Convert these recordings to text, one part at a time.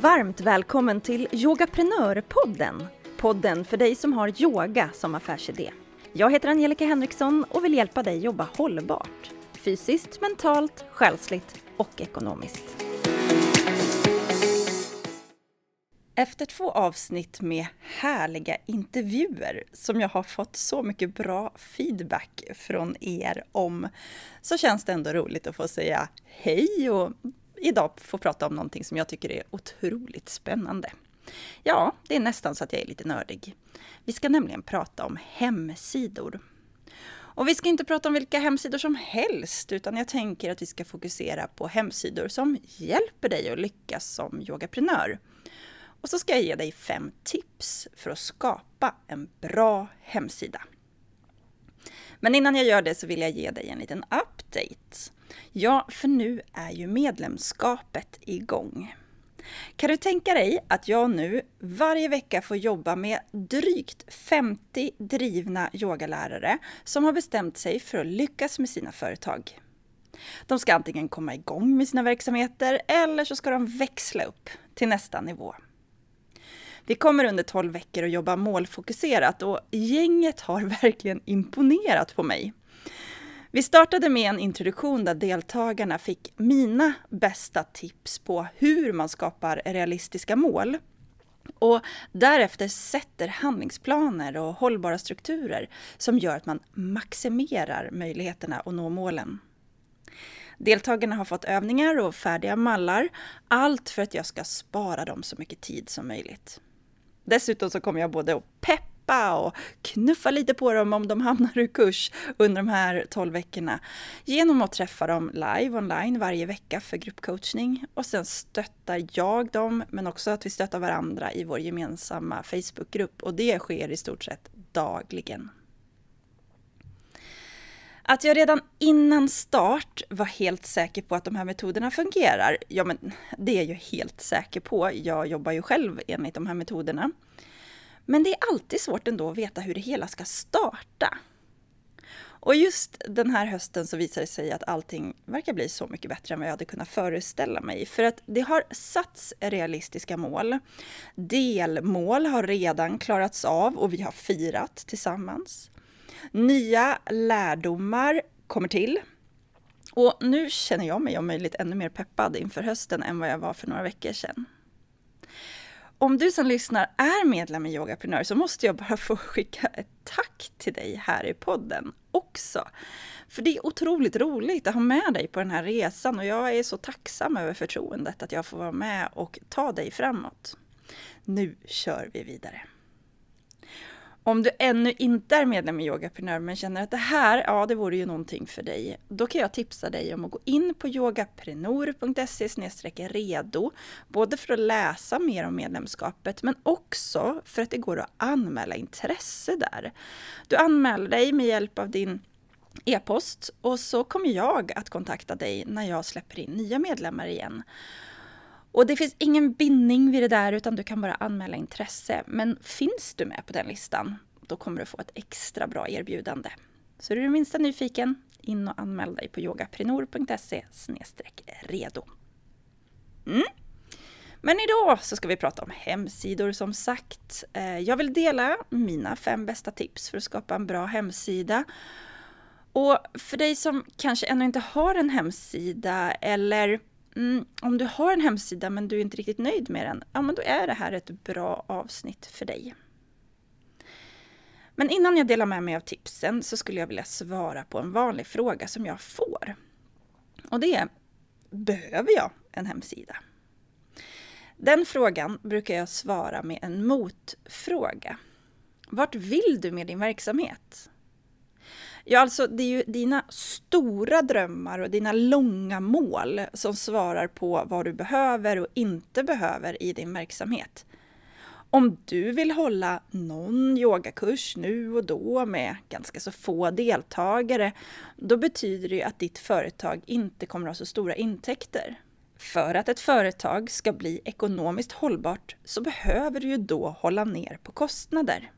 Varmt välkommen till Yogaprenörpodden. Podden för dig som har yoga som affärsidé. Jag heter Angelica Henriksson och vill hjälpa dig jobba hållbart. Fysiskt, mentalt, själsligt och ekonomiskt. Efter två avsnitt med härliga intervjuer som jag har fått så mycket bra feedback från er om så känns det ändå roligt att få säga hej och idag få prata om någonting som jag tycker är otroligt spännande. Ja, det är nästan så att jag är lite nördig. Vi ska nämligen prata om hemsidor. Och vi ska inte prata om vilka hemsidor som helst, utan jag tänker att vi ska fokusera på hemsidor som hjälper dig att lyckas som yogaprenör. Och så ska jag ge dig fem tips för att skapa en bra hemsida. Men innan jag gör det så vill jag ge dig en liten update. Ja, för nu är ju medlemskapet igång. Kan du tänka dig att jag nu varje vecka får jobba med drygt 50 drivna yogalärare som har bestämt sig för att lyckas med sina företag. De ska antingen komma igång med sina verksamheter eller så ska de växla upp till nästa nivå. Vi kommer under 12 veckor att jobba målfokuserat och gänget har verkligen imponerat på mig. Vi startade med en introduktion där deltagarna fick mina bästa tips på hur man skapar realistiska mål. Och därefter sätter handlingsplaner och hållbara strukturer som gör att man maximerar möjligheterna att nå målen. Deltagarna har fått övningar och färdiga mallar, allt för att jag ska spara dem så mycket tid som möjligt. Dessutom så kommer jag både att peppa och knuffa lite på dem om de hamnar ur kurs under de här 12 veckorna genom att träffa dem live online varje vecka för gruppcoachning och sen stöttar jag dem men också att vi stöttar varandra i vår gemensamma Facebookgrupp och det sker i stort sett dagligen. Att jag redan innan start var helt säker på att de här metoderna fungerar, ja men det är jag helt säker på. Jag jobbar ju själv enligt de här metoderna. Men det är alltid svårt ändå att veta hur det hela ska starta. Och just den här hösten så visar det sig att allting verkar bli så mycket bättre än vad jag hade kunnat föreställa mig. För att det har satts realistiska mål. Delmål har redan klarats av och vi har firat tillsammans. Nya lärdomar kommer till. Och nu känner jag mig om möjligt ännu mer peppad inför hösten än vad jag var för några veckor sedan. Om du som lyssnar är medlem i Yogaprenör så måste jag bara få skicka ett tack till dig här i podden också. För det är otroligt roligt att ha med dig på den här resan och jag är så tacksam över förtroendet att jag får vara med och ta dig framåt. Nu kör vi vidare. Om du ännu inte är medlem i Yogaprenör men känner att det här, ja det vore ju någonting för dig. Då kan jag tipsa dig om att gå in på yogaprenor.se redo. Både för att läsa mer om medlemskapet men också för att det går att anmäla intresse där. Du anmäler dig med hjälp av din e-post och så kommer jag att kontakta dig när jag släpper in nya medlemmar igen. Och det finns ingen bindning vid det där utan du kan bara anmäla intresse. Men finns du med på den listan, då kommer du få ett extra bra erbjudande. Så är du minsta nyfiken, in och anmäl dig på yogaprenor.se redo. Mm. Men idag så ska vi prata om hemsidor som sagt. Eh, jag vill dela mina fem bästa tips för att skapa en bra hemsida. Och för dig som kanske ännu inte har en hemsida eller Mm, om du har en hemsida men du är inte riktigt nöjd med den, ja men då är det här ett bra avsnitt för dig. Men innan jag delar med mig av tipsen så skulle jag vilja svara på en vanlig fråga som jag får. Och det är, behöver jag en hemsida? Den frågan brukar jag svara med en motfråga. Vart vill du med din verksamhet? Ja, alltså det är ju dina stora drömmar och dina långa mål som svarar på vad du behöver och inte behöver i din verksamhet. Om du vill hålla någon yogakurs nu och då med ganska så få deltagare, då betyder det ju att ditt företag inte kommer att ha så stora intäkter. För att ett företag ska bli ekonomiskt hållbart så behöver du ju då hålla ner på kostnader.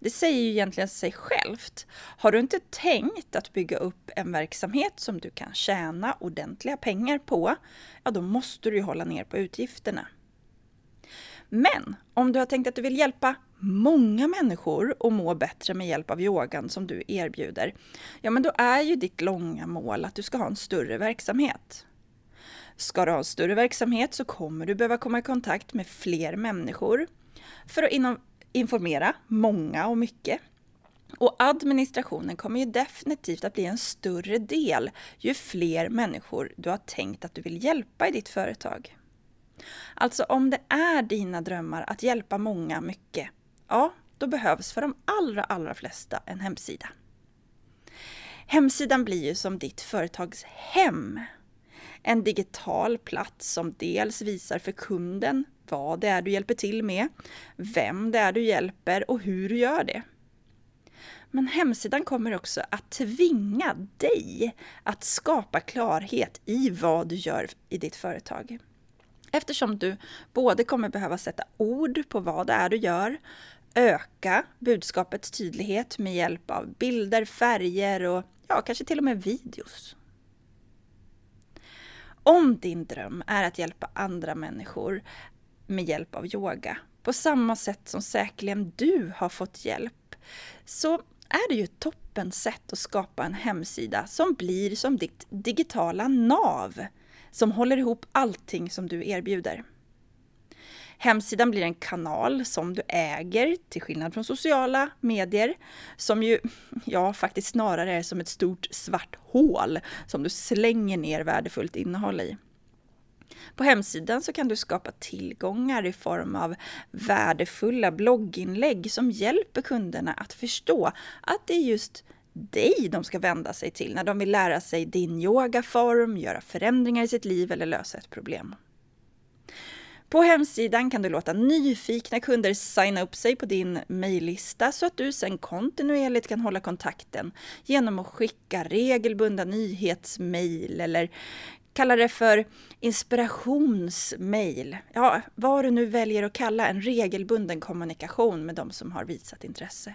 Det säger ju egentligen sig självt. Har du inte tänkt att bygga upp en verksamhet som du kan tjäna ordentliga pengar på, ja då måste du ju hålla ner på utgifterna. Men om du har tänkt att du vill hjälpa många människor att må bättre med hjälp av yogan som du erbjuder, ja men då är ju ditt långa mål att du ska ha en större verksamhet. Ska du ha en större verksamhet så kommer du behöva komma i kontakt med fler människor för att informera många och mycket. Och administrationen kommer ju definitivt att bli en större del ju fler människor du har tänkt att du vill hjälpa i ditt företag. Alltså om det är dina drömmar att hjälpa många mycket, ja, då behövs för de allra, allra flesta en hemsida. Hemsidan blir ju som ditt företags hem. En digital plats som dels visar för kunden vad det är du hjälper till med, vem det är du hjälper och hur du gör det. Men hemsidan kommer också att tvinga dig att skapa klarhet i vad du gör i ditt företag. Eftersom du både kommer behöva sätta ord på vad det är du gör, öka budskapets tydlighet med hjälp av bilder, färger och ja, kanske till och med videos. Om din dröm är att hjälpa andra människor med hjälp av yoga, på samma sätt som säkerligen du har fått hjälp, så är det ju ett toppen sätt att skapa en hemsida som blir som ditt digitala nav som håller ihop allting som du erbjuder. Hemsidan blir en kanal som du äger, till skillnad från sociala medier, som ju, ja, faktiskt snarare är som ett stort svart hål som du slänger ner värdefullt innehåll i. På hemsidan så kan du skapa tillgångar i form av värdefulla blogginlägg som hjälper kunderna att förstå att det är just dig de ska vända sig till när de vill lära sig din yogaform, göra förändringar i sitt liv eller lösa ett problem. På hemsidan kan du låta nyfikna kunder signa upp sig på din mejllista så att du sen kontinuerligt kan hålla kontakten genom att skicka regelbundna nyhetsmejl eller kalla det för inspirationsmail. Ja, vad du nu väljer att kalla en regelbunden kommunikation med de som har visat intresse.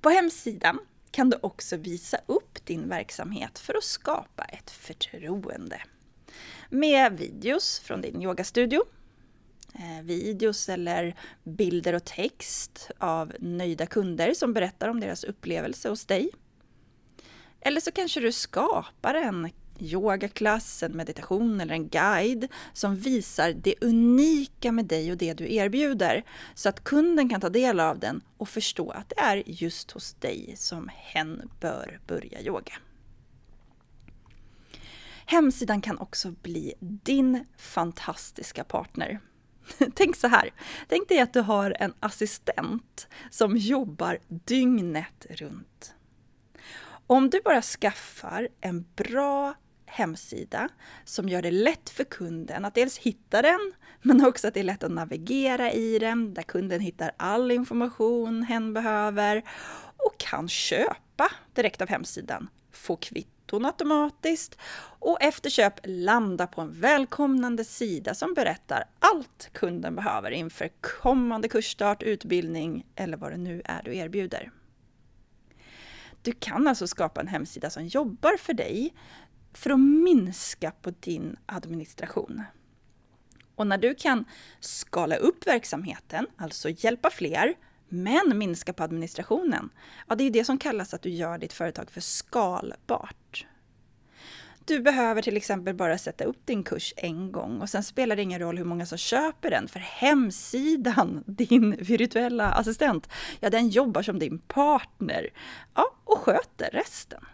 På hemsidan kan du också visa upp din verksamhet för att skapa ett förtroende. Med videos från din yogastudio, eh, videos eller bilder och text av nöjda kunder som berättar om deras upplevelse hos dig. Eller så kanske du skapar en yogaklass, en meditation eller en guide som visar det unika med dig och det du erbjuder så att kunden kan ta del av den och förstå att det är just hos dig som hen bör börja yoga. Hemsidan kan också bli din fantastiska partner. Tänk så här, tänk dig att du har en assistent som jobbar dygnet runt. Om du bara skaffar en bra hemsida som gör det lätt för kunden att dels hitta den, men också att det är lätt att navigera i den, där kunden hittar all information hen behöver och kan köpa direkt av hemsidan, få kvitton automatiskt och efter köp landa på en välkomnande sida som berättar allt kunden behöver inför kommande kursstart, utbildning eller vad det nu är du erbjuder. Du kan alltså skapa en hemsida som jobbar för dig för att minska på din administration. Och när du kan skala upp verksamheten, alltså hjälpa fler, men minska på administrationen, ja det är det som kallas att du gör ditt företag för skalbart. Du behöver till exempel bara sätta upp din kurs en gång och sen spelar det ingen roll hur många som köper den, för hemsidan, din virtuella assistent, ja den jobbar som din partner ja, och sköter resten.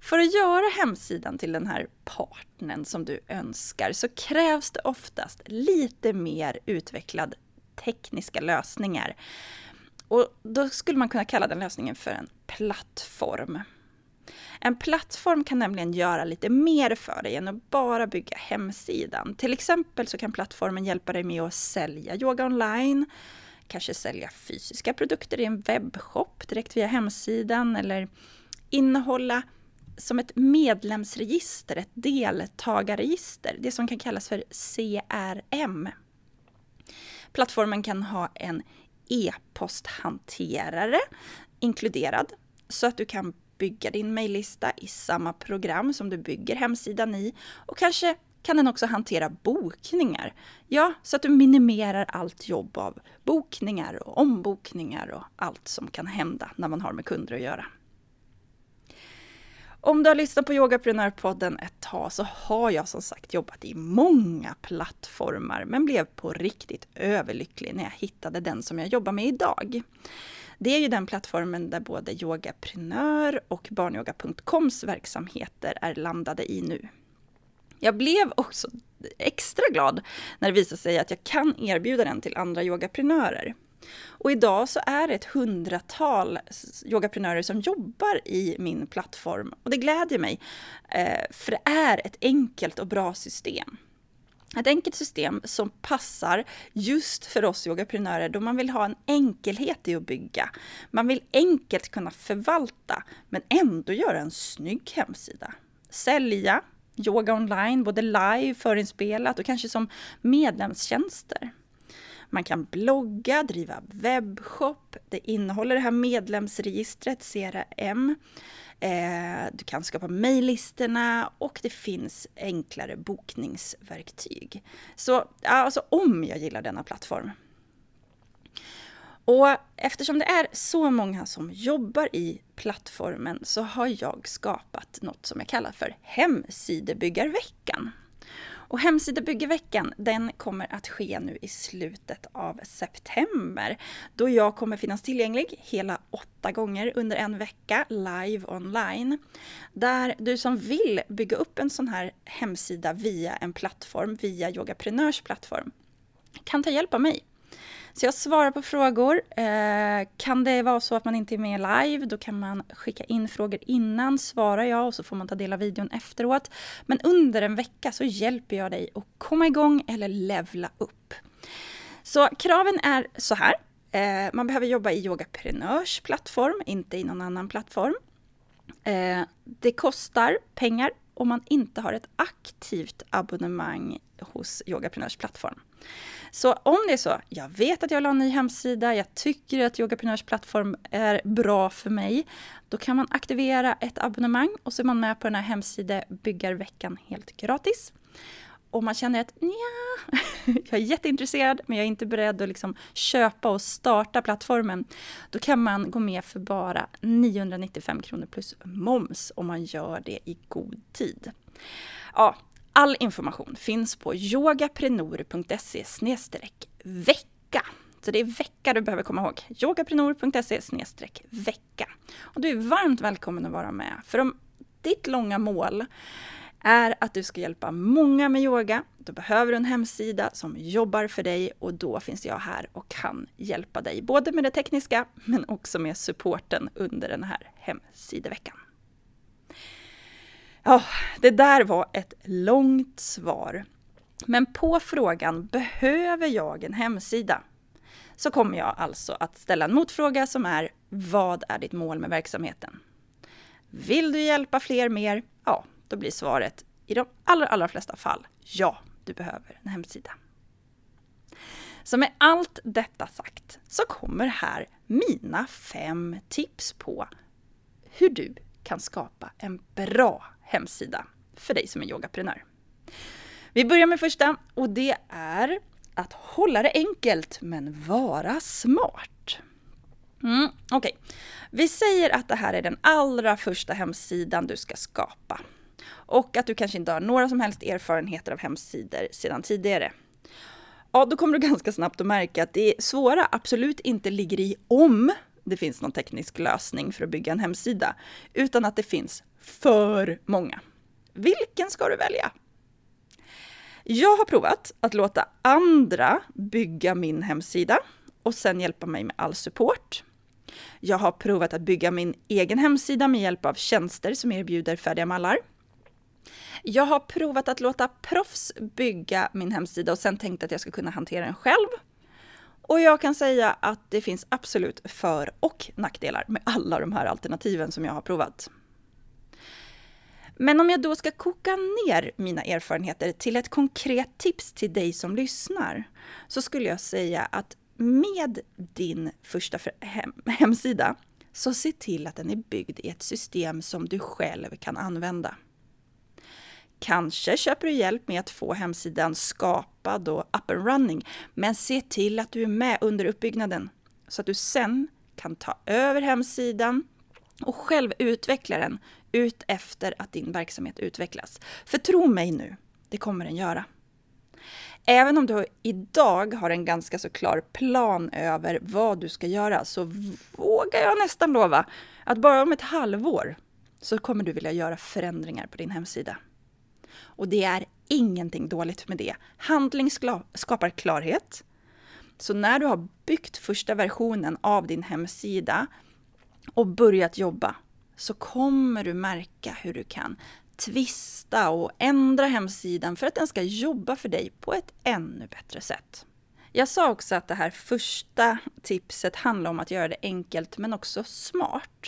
För att göra hemsidan till den här partnern som du önskar så krävs det oftast lite mer utvecklad tekniska lösningar. Och då skulle man kunna kalla den lösningen för en plattform. En plattform kan nämligen göra lite mer för dig än att bara bygga hemsidan. Till exempel så kan plattformen hjälpa dig med att sälja yoga online, kanske sälja fysiska produkter i en webbshop direkt via hemsidan eller innehålla som ett medlemsregister, ett deltagarregister, det som kan kallas för CRM. Plattformen kan ha en e-posthanterare inkluderad så att du kan bygga din mejllista i samma program som du bygger hemsidan i och kanske kan den också hantera bokningar. Ja, så att du minimerar allt jobb av bokningar och ombokningar och allt som kan hända när man har med kunder att göra. Om du har lyssnat på Yogaprenörpodden ett tag så har jag som sagt jobbat i många plattformar men blev på riktigt överlycklig när jag hittade den som jag jobbar med idag. Det är ju den plattformen där både Yogaprenör och barnyoga.coms verksamheter är landade i nu. Jag blev också extra glad när det visade sig att jag kan erbjuda den till andra yogaprenörer. Och idag så är det ett hundratal yogaprenörer som jobbar i min plattform. Och det glädjer mig, eh, för det är ett enkelt och bra system. Ett enkelt system som passar just för oss yogaprenörer då man vill ha en enkelhet i att bygga. Man vill enkelt kunna förvalta men ändå göra en snygg hemsida. Sälja yoga online, både live, förinspelat och kanske som medlemstjänster. Man kan blogga, driva webbshop, det innehåller det här medlemsregistret CRM. Eh, du kan skapa mejllistorna och det finns enklare bokningsverktyg. Så alltså om jag gillar denna plattform. Och eftersom det är så många som jobbar i plattformen så har jag skapat något som jag kallar för Hemsidebyggarveckan. Och Hemsidebyggarveckan den kommer att ske nu i slutet av september då jag kommer finnas tillgänglig hela åtta gånger under en vecka live online. Där du som vill bygga upp en sån här hemsida via en plattform, via Yogaprenörs plattform, kan ta hjälp av mig. Så jag svarar på frågor. Eh, kan det vara så att man inte är med live, då kan man skicka in frågor innan, svarar jag och så får man ta del av videon efteråt. Men under en vecka så hjälper jag dig att komma igång eller levla upp. Så kraven är så här. Eh, man behöver jobba i Yogaprenörs plattform, inte i någon annan plattform. Eh, det kostar pengar om man inte har ett aktivt abonnemang hos Yogaprenörs plattform. Så om det är så, jag vet att jag vill ha en ny hemsida, jag tycker att Yogaprenörs plattform är bra för mig, då kan man aktivera ett abonnemang och så är man med på den här hemsidebyggarveckan helt gratis. Om man känner att ja, jag är jätteintresserad men jag är inte beredd att liksom köpa och starta plattformen, då kan man gå med för bara 995 kronor plus moms om man gör det i god tid. Ja, All information finns på yogaprenor.se vecka. Så det är vecka du behöver komma ihåg. yogaprenor.se vecka. Och du är varmt välkommen att vara med. För om ditt långa mål är att du ska hjälpa många med yoga, då behöver du en hemsida som jobbar för dig och då finns jag här och kan hjälpa dig. Både med det tekniska men också med supporten under den här hemsideveckan. Ja, det där var ett långt svar. Men på frågan behöver jag en hemsida? Så kommer jag alltså att ställa en motfråga som är vad är ditt mål med verksamheten? Vill du hjälpa fler mer? Ja, då blir svaret i de allra, allra flesta fall ja, du behöver en hemsida. Så med allt detta sagt så kommer här mina fem tips på hur du kan skapa en bra hemsida för dig som är yogaprenör. Vi börjar med första och det är att hålla det enkelt men vara smart. Mm, Okej, okay. vi säger att det här är den allra första hemsidan du ska skapa och att du kanske inte har några som helst erfarenheter av hemsidor sedan tidigare. Ja, då kommer du ganska snabbt att märka att det svåra absolut inte ligger i om det finns någon teknisk lösning för att bygga en hemsida, utan att det finns för många. Vilken ska du välja? Jag har provat att låta andra bygga min hemsida och sen hjälpa mig med all support. Jag har provat att bygga min egen hemsida med hjälp av tjänster som erbjuder färdiga mallar. Jag har provat att låta proffs bygga min hemsida och sen tänkt att jag ska kunna hantera den själv. Och jag kan säga att det finns absolut för och nackdelar med alla de här alternativen som jag har provat. Men om jag då ska koka ner mina erfarenheter till ett konkret tips till dig som lyssnar, så skulle jag säga att med din första hem hemsida, så se till att den är byggd i ett system som du själv kan använda. Kanske köper du hjälp med att få hemsidan skapad och up and running, men se till att du är med under uppbyggnaden så att du sen kan ta över hemsidan och själv utveckla den ut efter att din verksamhet utvecklas. För tro mig nu, det kommer den göra. Även om du idag har en ganska så klar plan över vad du ska göra så vågar jag nästan lova att bara om ett halvår så kommer du vilja göra förändringar på din hemsida. Och det är ingenting dåligt med det. Handling skapar klarhet. Så när du har byggt första versionen av din hemsida och börjat jobba så kommer du märka hur du kan tvista och ändra hemsidan för att den ska jobba för dig på ett ännu bättre sätt. Jag sa också att det här första tipset handlar om att göra det enkelt men också smart.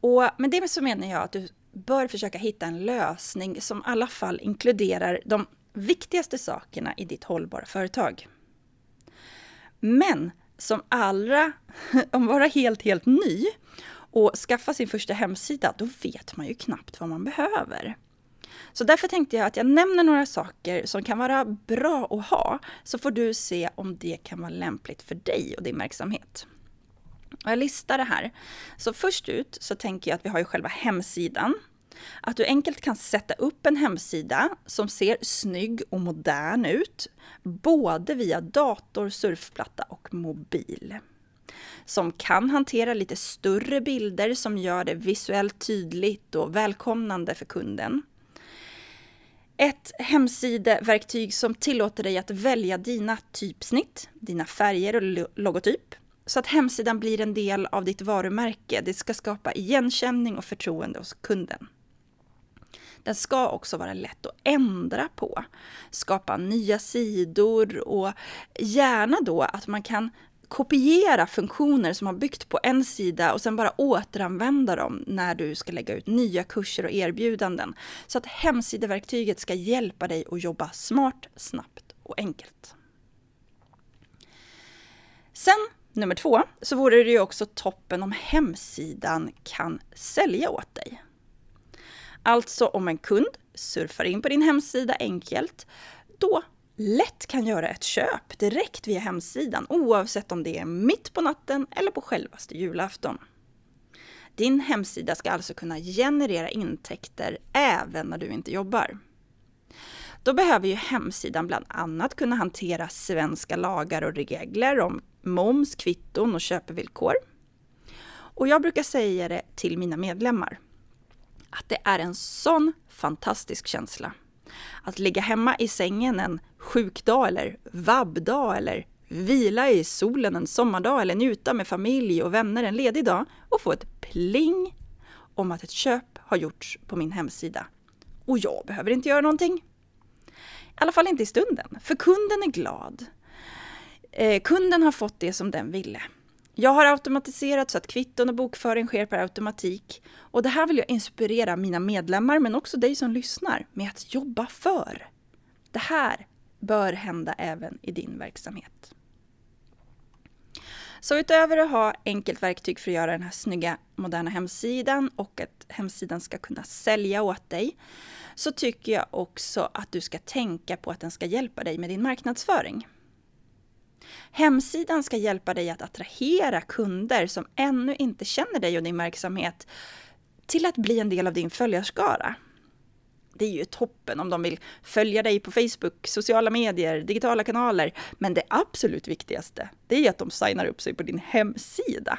Och med det så menar jag att du bör försöka hitta en lösning som i alla fall inkluderar de viktigaste sakerna i ditt hållbara företag. Men som allra, om vara helt, helt ny och skaffa sin första hemsida, då vet man ju knappt vad man behöver. Så därför tänkte jag att jag nämner några saker som kan vara bra att ha, så får du se om det kan vara lämpligt för dig och din verksamhet. Och jag listar det här. Så först ut så tänker jag att vi har ju själva hemsidan. Att du enkelt kan sätta upp en hemsida som ser snygg och modern ut, både via dator, surfplatta och mobil. Som kan hantera lite större bilder som gör det visuellt tydligt och välkomnande för kunden. Ett hemsideverktyg som tillåter dig att välja dina typsnitt, dina färger och logotyp så att hemsidan blir en del av ditt varumärke. Det ska skapa igenkänning och förtroende hos kunden. Den ska också vara lätt att ändra på, skapa nya sidor och gärna då att man kan kopiera funktioner som har byggt på en sida och sen bara återanvända dem när du ska lägga ut nya kurser och erbjudanden. Så att hemsideverktyget ska hjälpa dig att jobba smart, snabbt och enkelt. Sen nummer två, så vore det ju också toppen om hemsidan kan sälja åt dig. Alltså om en kund surfar in på din hemsida enkelt, då lätt kan göra ett köp direkt via hemsidan oavsett om det är mitt på natten eller på självaste julafton. Din hemsida ska alltså kunna generera intäkter även när du inte jobbar. Då behöver ju hemsidan bland annat kunna hantera svenska lagar och regler om moms, kvitton och köpevillkor. Och jag brukar säga det till mina medlemmar, att det är en sån fantastisk känsla. Att ligga hemma i sängen en sjukdag eller vabbdag eller vila i solen en sommardag eller njuta med familj och vänner en ledig dag och få ett pling om att ett köp har gjorts på min hemsida. Och jag behöver inte göra någonting. I alla fall inte i stunden, för kunden är glad. Eh, kunden har fått det som den ville. Jag har automatiserat så att kvitton och bokföring sker per automatik. Och det här vill jag inspirera mina medlemmar, men också dig som lyssnar, med att jobba för. Det här bör hända även i din verksamhet. Så utöver att ha enkelt verktyg för att göra den här snygga moderna hemsidan och att hemsidan ska kunna sälja åt dig, så tycker jag också att du ska tänka på att den ska hjälpa dig med din marknadsföring. Hemsidan ska hjälpa dig att attrahera kunder som ännu inte känner dig och din verksamhet till att bli en del av din följarskara. Det är ju toppen om de vill följa dig på Facebook, sociala medier, digitala kanaler. Men det absolut viktigaste, det är att de signar upp sig på din hemsida.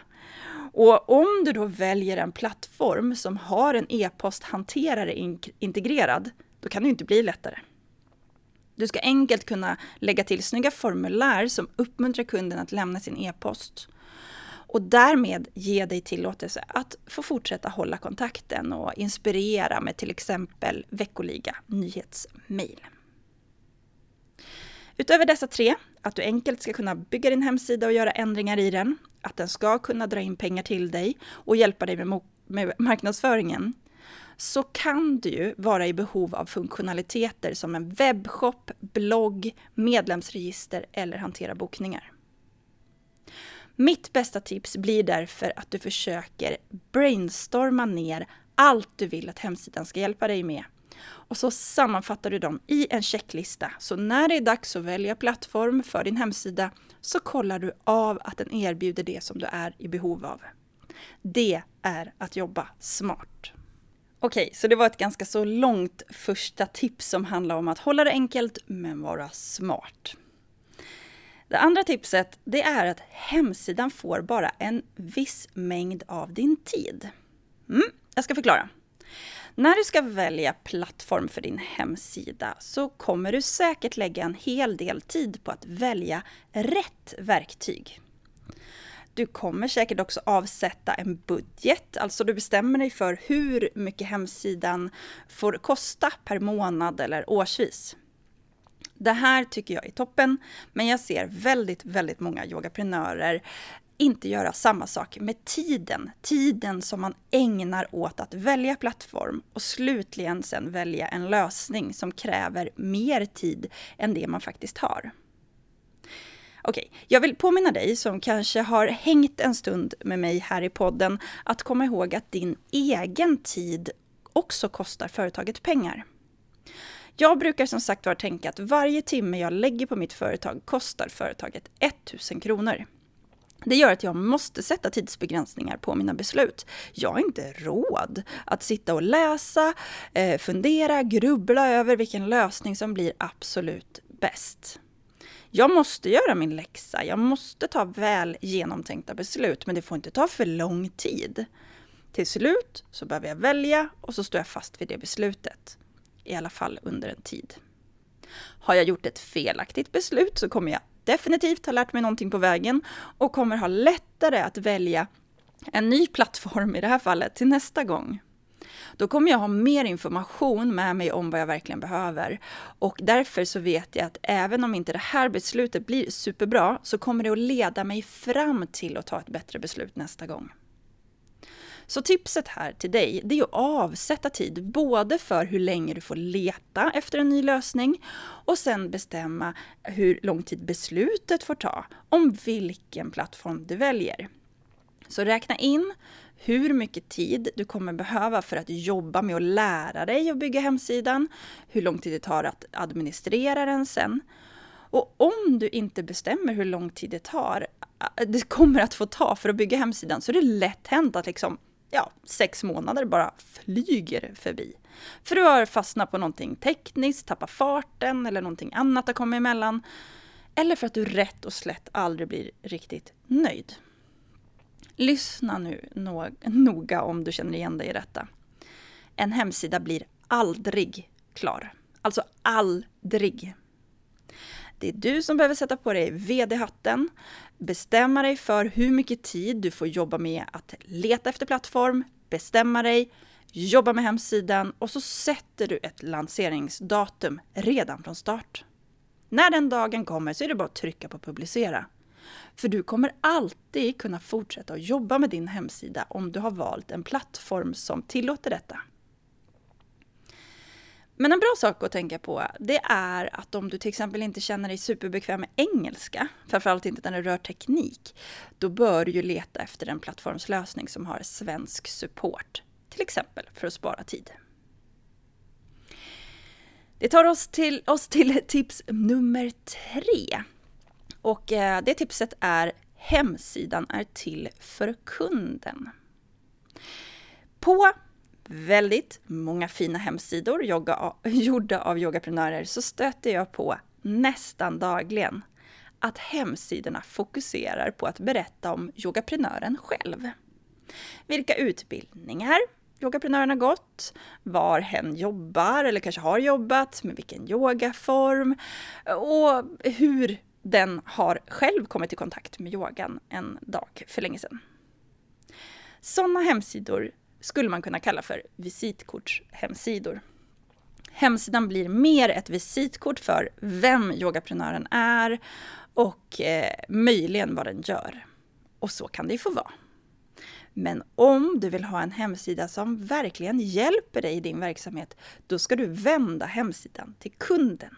Och om du då väljer en plattform som har en e-posthanterare integrerad, då kan det ju inte bli lättare. Du ska enkelt kunna lägga till snygga formulär som uppmuntrar kunden att lämna sin e-post. Och därmed ge dig tillåtelse att få fortsätta hålla kontakten och inspirera med till exempel veckoliga nyhetsmail. Utöver dessa tre, att du enkelt ska kunna bygga din hemsida och göra ändringar i den, att den ska kunna dra in pengar till dig och hjälpa dig med, med marknadsföringen, så kan du ju vara i behov av funktionaliteter som en webbshop, blogg, medlemsregister eller hantera bokningar. Mitt bästa tips blir därför att du försöker brainstorma ner allt du vill att hemsidan ska hjälpa dig med Och så sammanfattar du dem i en checklista. Så när det är dags att välja plattform för din hemsida så kollar du av att den erbjuder det som du är i behov av. Det är att jobba smart. Okej, så det var ett ganska så långt första tips som handlar om att hålla det enkelt men vara smart. Det andra tipset det är att hemsidan får bara en viss mängd av din tid. Mm, jag ska förklara. När du ska välja plattform för din hemsida så kommer du säkert lägga en hel del tid på att välja rätt verktyg. Du kommer säkert också avsätta en budget, alltså du bestämmer dig för hur mycket hemsidan får kosta per månad eller årsvis. Det här tycker jag är toppen, men jag ser väldigt, väldigt många yogaprenörer inte göra samma sak med tiden. Tiden som man ägnar åt att välja plattform och slutligen sen välja en lösning som kräver mer tid än det man faktiskt har. Okej, jag vill påminna dig som kanske har hängt en stund med mig här i podden att komma ihåg att din egen tid också kostar företaget pengar. Jag brukar som sagt var tänka att varje timme jag lägger på mitt företag kostar företaget 1000 kronor. Det gör att jag måste sätta tidsbegränsningar på mina beslut. Jag har inte råd att sitta och läsa, eh, fundera, grubbla över vilken lösning som blir absolut bäst. Jag måste göra min läxa, jag måste ta väl genomtänkta beslut, men det får inte ta för lång tid. Till slut så behöver jag välja och så står jag fast vid det beslutet. I alla fall under en tid. Har jag gjort ett felaktigt beslut så kommer jag definitivt ha lärt mig någonting på vägen och kommer ha lättare att välja en ny plattform i det här fallet till nästa gång. Då kommer jag ha mer information med mig om vad jag verkligen behöver. Och därför så vet jag att även om inte det här beslutet blir superbra så kommer det att leda mig fram till att ta ett bättre beslut nästa gång. Så tipset här till dig, det är att avsätta tid både för hur länge du får leta efter en ny lösning och sen bestämma hur lång tid beslutet får ta om vilken plattform du väljer. Så räkna in hur mycket tid du kommer behöva för att jobba med att lära dig att bygga hemsidan, hur lång tid det tar att administrera den sen. Och om du inte bestämmer hur lång tid det tar, äh, det kommer att få ta för att bygga hemsidan, så är det lätt hänt att liksom ja, sex månader bara flyger förbi. För du har fastnat på någonting tekniskt, tappat farten eller någonting annat har kommit emellan. Eller för att du rätt och slätt aldrig blir riktigt nöjd. Lyssna nu noga om du känner igen dig i detta. En hemsida blir aldrig klar. Alltså aldrig. Det är du som behöver sätta på dig VD-hatten, bestämma dig för hur mycket tid du får jobba med att leta efter plattform, bestämma dig, jobba med hemsidan och så sätter du ett lanseringsdatum redan från start. När den dagen kommer så är det bara att trycka på publicera. För du kommer alltid kunna fortsätta att jobba med din hemsida om du har valt en plattform som tillåter detta. Men en bra sak att tänka på, det är att om du till exempel inte känner dig superbekväm med engelska, framförallt inte när det rör teknik, då bör du ju leta efter en plattformslösning som har svensk support, till exempel för att spara tid. Det tar oss till, oss till tips nummer tre. Och eh, det tipset är hemsidan är till för kunden. På väldigt många fina hemsidor yoga, gjorda av yogaprenörer så stöter jag på nästan dagligen att hemsidorna fokuserar på att berätta om yogaprenören själv. Vilka utbildningar yogaprenören har gått, var hen jobbar eller kanske har jobbat, med vilken yogaform och hur den har själv kommit i kontakt med yogan en dag för länge sedan. Sådana hemsidor skulle man kunna kalla för visitkortshemsidor. Hemsidan blir mer ett visitkort för vem yogaprenören är och eh, möjligen vad den gör. Och så kan det få vara. Men om du vill ha en hemsida som verkligen hjälper dig i din verksamhet, då ska du vända hemsidan till kunden.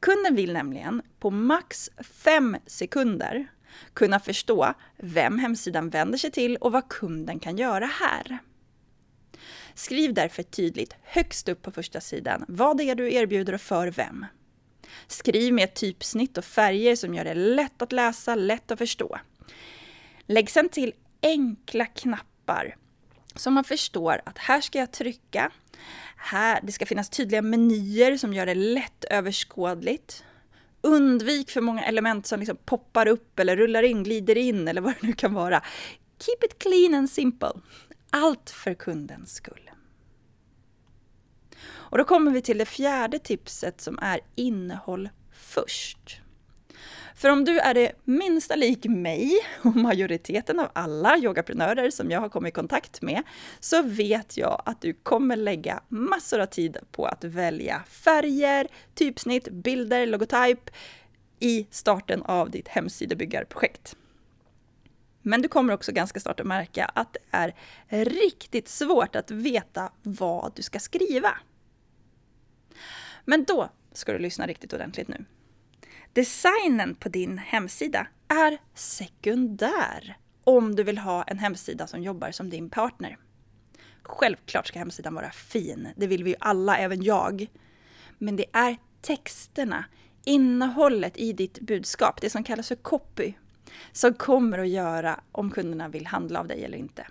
Kunden vill nämligen på max fem sekunder kunna förstå vem hemsidan vänder sig till och vad kunden kan göra här. Skriv därför tydligt högst upp på första sidan vad det är du erbjuder och för vem. Skriv med ett typsnitt och färger som gör det lätt att läsa, lätt att förstå. Lägg sedan till enkla knappar så man förstår att här ska jag trycka. Här, det ska finnas tydliga menyer som gör det lätt överskådligt. Undvik för många element som liksom poppar upp eller rullar in, glider in eller vad det nu kan vara. Keep it clean and simple. Allt för kundens skull. Och då kommer vi till det fjärde tipset som är innehåll först. För om du är det minsta lik mig och majoriteten av alla yogaprenörer som jag har kommit i kontakt med, så vet jag att du kommer lägga massor av tid på att välja färger, typsnitt, bilder, logotyp i starten av ditt hemsidebyggarprojekt. Men du kommer också ganska snart att märka att det är riktigt svårt att veta vad du ska skriva. Men då ska du lyssna riktigt ordentligt nu. Designen på din hemsida är sekundär om du vill ha en hemsida som jobbar som din partner. Självklart ska hemsidan vara fin, det vill vi ju alla, även jag. Men det är texterna, innehållet i ditt budskap, det som kallas för copy, som kommer att göra om kunderna vill handla av dig eller inte.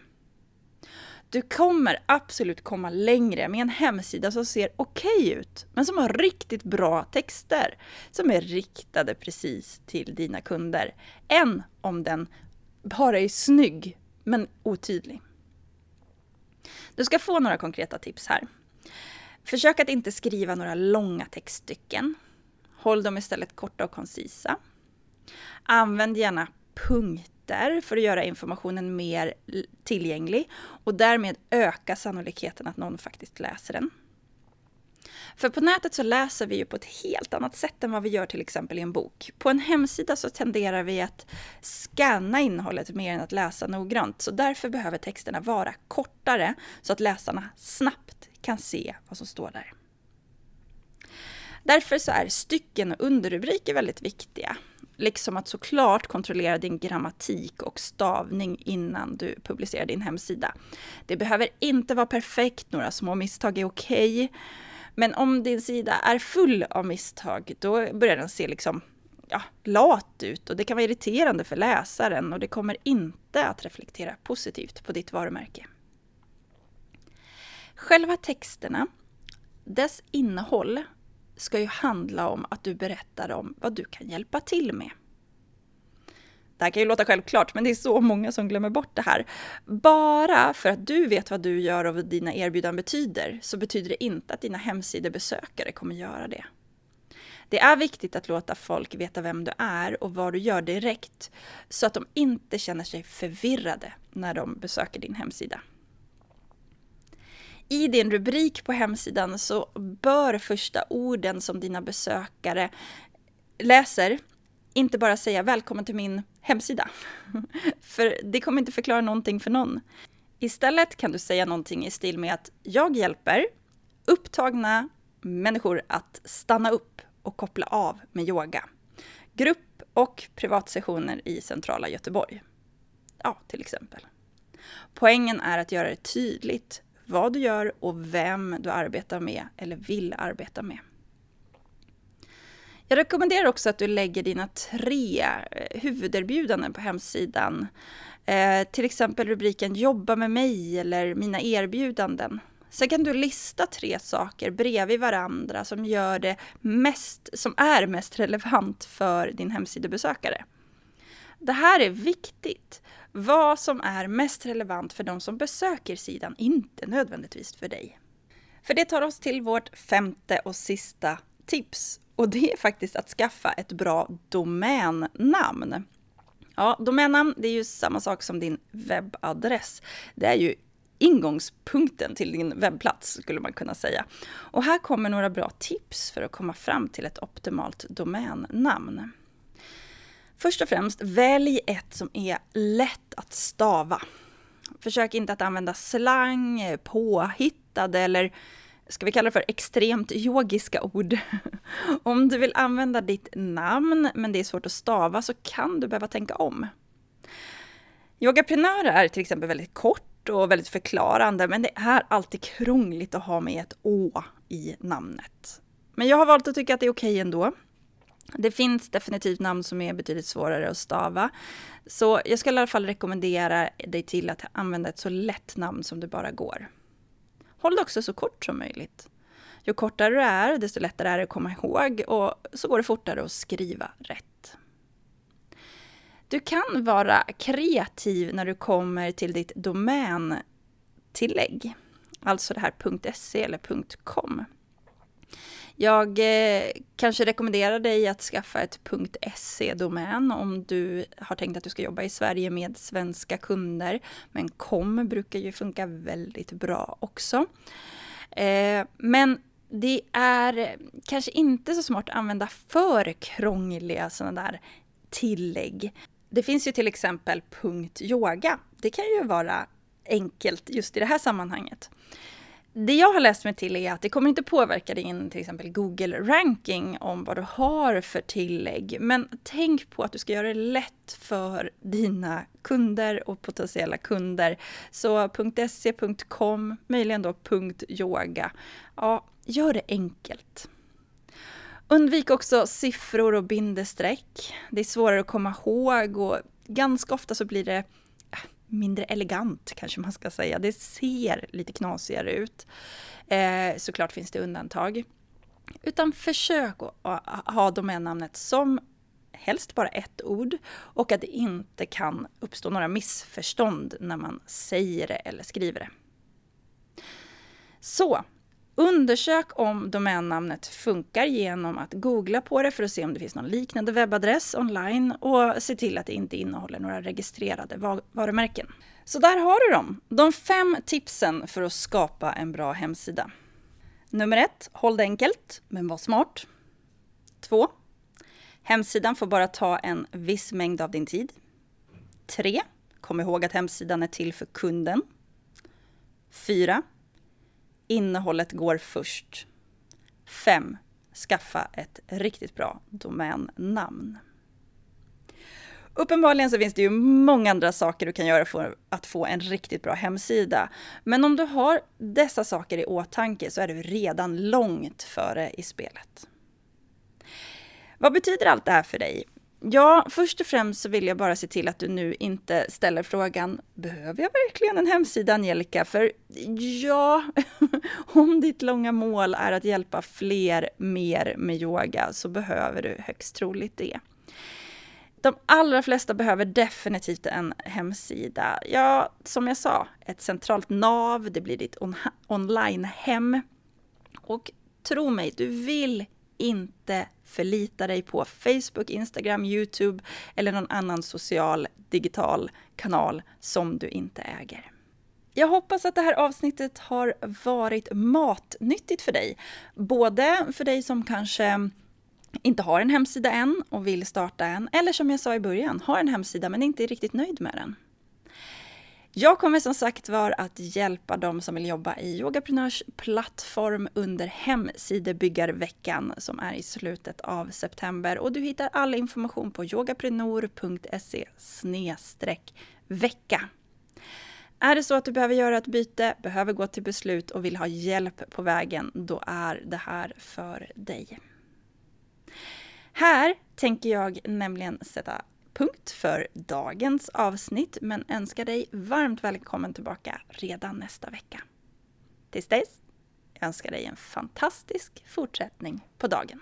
Du kommer absolut komma längre med en hemsida som ser okej okay ut, men som har riktigt bra texter som är riktade precis till dina kunder, än om den bara är snygg men otydlig. Du ska få några konkreta tips här. Försök att inte skriva några långa textstycken. Håll dem istället korta och koncisa. Använd gärna punkter för att göra informationen mer tillgänglig och därmed öka sannolikheten att någon faktiskt läser den. För på nätet så läser vi ju på ett helt annat sätt än vad vi gör till exempel i en bok. På en hemsida så tenderar vi att scanna innehållet mer än att läsa noggrant, så därför behöver texterna vara kortare så att läsarna snabbt kan se vad som står där. Därför så är stycken och underrubriker väldigt viktiga. Liksom att såklart kontrollera din grammatik och stavning innan du publicerar din hemsida. Det behöver inte vara perfekt, några små misstag är okej. Okay. Men om din sida är full av misstag, då börjar den se liksom ja, lat ut och det kan vara irriterande för läsaren och det kommer inte att reflektera positivt på ditt varumärke. Själva texterna, dess innehåll ska ju handla om att du berättar om vad du kan hjälpa till med. Det här kan ju låta självklart, men det är så många som glömmer bort det här. Bara för att du vet vad du gör och vad dina erbjudanden betyder, så betyder det inte att dina hemsidebesökare kommer göra det. Det är viktigt att låta folk veta vem du är och vad du gör direkt, så att de inte känner sig förvirrade när de besöker din hemsida i din rubrik på hemsidan så bör första orden som dina besökare läser inte bara säga välkommen till min hemsida. för det kommer inte förklara någonting för någon. Istället kan du säga någonting i stil med att jag hjälper upptagna människor att stanna upp och koppla av med yoga. Grupp och privatsessioner i centrala Göteborg. Ja, till exempel. Poängen är att göra det tydligt vad du gör och vem du arbetar med eller vill arbeta med. Jag rekommenderar också att du lägger dina tre eh, huvuderbjudanden på hemsidan. Eh, till exempel rubriken Jobba med mig eller Mina erbjudanden. Sen kan du lista tre saker bredvid varandra som, gör det mest, som är mest relevant för din hemsidebesökare. Det här är viktigt. Vad som är mest relevant för de som besöker sidan, inte nödvändigtvis för dig. För det tar oss till vårt femte och sista tips. Och det är faktiskt att skaffa ett bra domännamn. Ja, domännamn det är ju samma sak som din webbadress. Det är ju ingångspunkten till din webbplats skulle man kunna säga. Och här kommer några bra tips för att komma fram till ett optimalt domännamn. Först och främst, välj ett som är lätt att stava. Försök inte att använda slang, påhittade eller ska vi kalla det för extremt yogiska ord. Om du vill använda ditt namn men det är svårt att stava så kan du behöva tänka om. Yogaprenörer är till exempel väldigt kort kort och väldigt förklarande, men det är alltid krångligt att ha med ett å i namnet. Men jag har valt att tycka att det är okej ändå. Det finns definitivt namn som är betydligt svårare att stava. Så jag skulle i alla fall rekommendera dig till att använda ett så lätt namn som det bara går. Håll det också så kort som möjligt. Ju kortare du är, desto lättare är det att komma ihåg och så går det fortare att skriva rätt. Du kan vara kreativ när du kommer till ditt domäntillägg, alltså det här .se eller .com. Jag eh, kanske rekommenderar dig att skaffa ett .se-domän om du har tänkt att du ska jobba i Sverige med svenska kunder. Men kom brukar ju funka väldigt bra också. Eh, men det är kanske inte så smart att använda för krångliga sådana där tillägg. Det finns ju till exempel .yoga. Det kan ju vara enkelt just i det här sammanhanget det jag har läst mig till är att det kommer inte påverka din till exempel Google-ranking om vad du har för tillägg. Men tänk på att du ska göra det lätt för dina kunder och potentiella kunder. Så .se, .com, möjligen då .yoga. Ja, gör det enkelt. Undvik också siffror och bindestreck. Det är svårare att komma ihåg och ganska ofta så blir det mindre elegant kanske man ska säga. Det ser lite knasigare ut. Eh, såklart finns det undantag. Utan försök att ha domännamnet som helst bara ett ord och att det inte kan uppstå några missförstånd när man säger det eller skriver det. Så, Undersök om domännamnet funkar genom att googla på det för att se om det finns någon liknande webbadress online och se till att det inte innehåller några registrerade varumärken. Så där har du dem, de fem tipsen för att skapa en bra hemsida. Nummer ett, håll det enkelt, men var smart. Två, hemsidan får bara ta en viss mängd av din tid. Tre, kom ihåg att hemsidan är till för kunden. Fyra, Innehållet går först. 5. Skaffa ett riktigt bra domännamn. Uppenbarligen så finns det ju många andra saker du kan göra för att få en riktigt bra hemsida. Men om du har dessa saker i åtanke så är du redan långt före i spelet. Vad betyder allt det här för dig? Ja, först och främst så vill jag bara se till att du nu inte ställer frågan Behöver jag verkligen en hemsida Angelica? För ja, om ditt långa mål är att hjälpa fler mer med yoga så behöver du högst troligt det. De allra flesta behöver definitivt en hemsida. Ja, som jag sa, ett centralt nav, det blir ditt on online-hem. Och tro mig, du vill inte förlita dig på Facebook, Instagram, Youtube eller någon annan social digital kanal som du inte äger. Jag hoppas att det här avsnittet har varit matnyttigt för dig. Både för dig som kanske inte har en hemsida än och vill starta en, eller som jag sa i början, har en hemsida men inte är riktigt nöjd med den. Jag kommer som sagt var att hjälpa dem som vill jobba i Yogaprenörs plattform under Hemsidebyggarveckan som är i slutet av september och du hittar all information på yogaprenor.se vecka. Är det så att du behöver göra ett byte, behöver gå till beslut och vill ha hjälp på vägen, då är det här för dig. Här tänker jag nämligen sätta punkt för dagens avsnitt men önskar dig varmt välkommen tillbaka redan nästa vecka. Tills dess önskar dig en fantastisk fortsättning på dagen.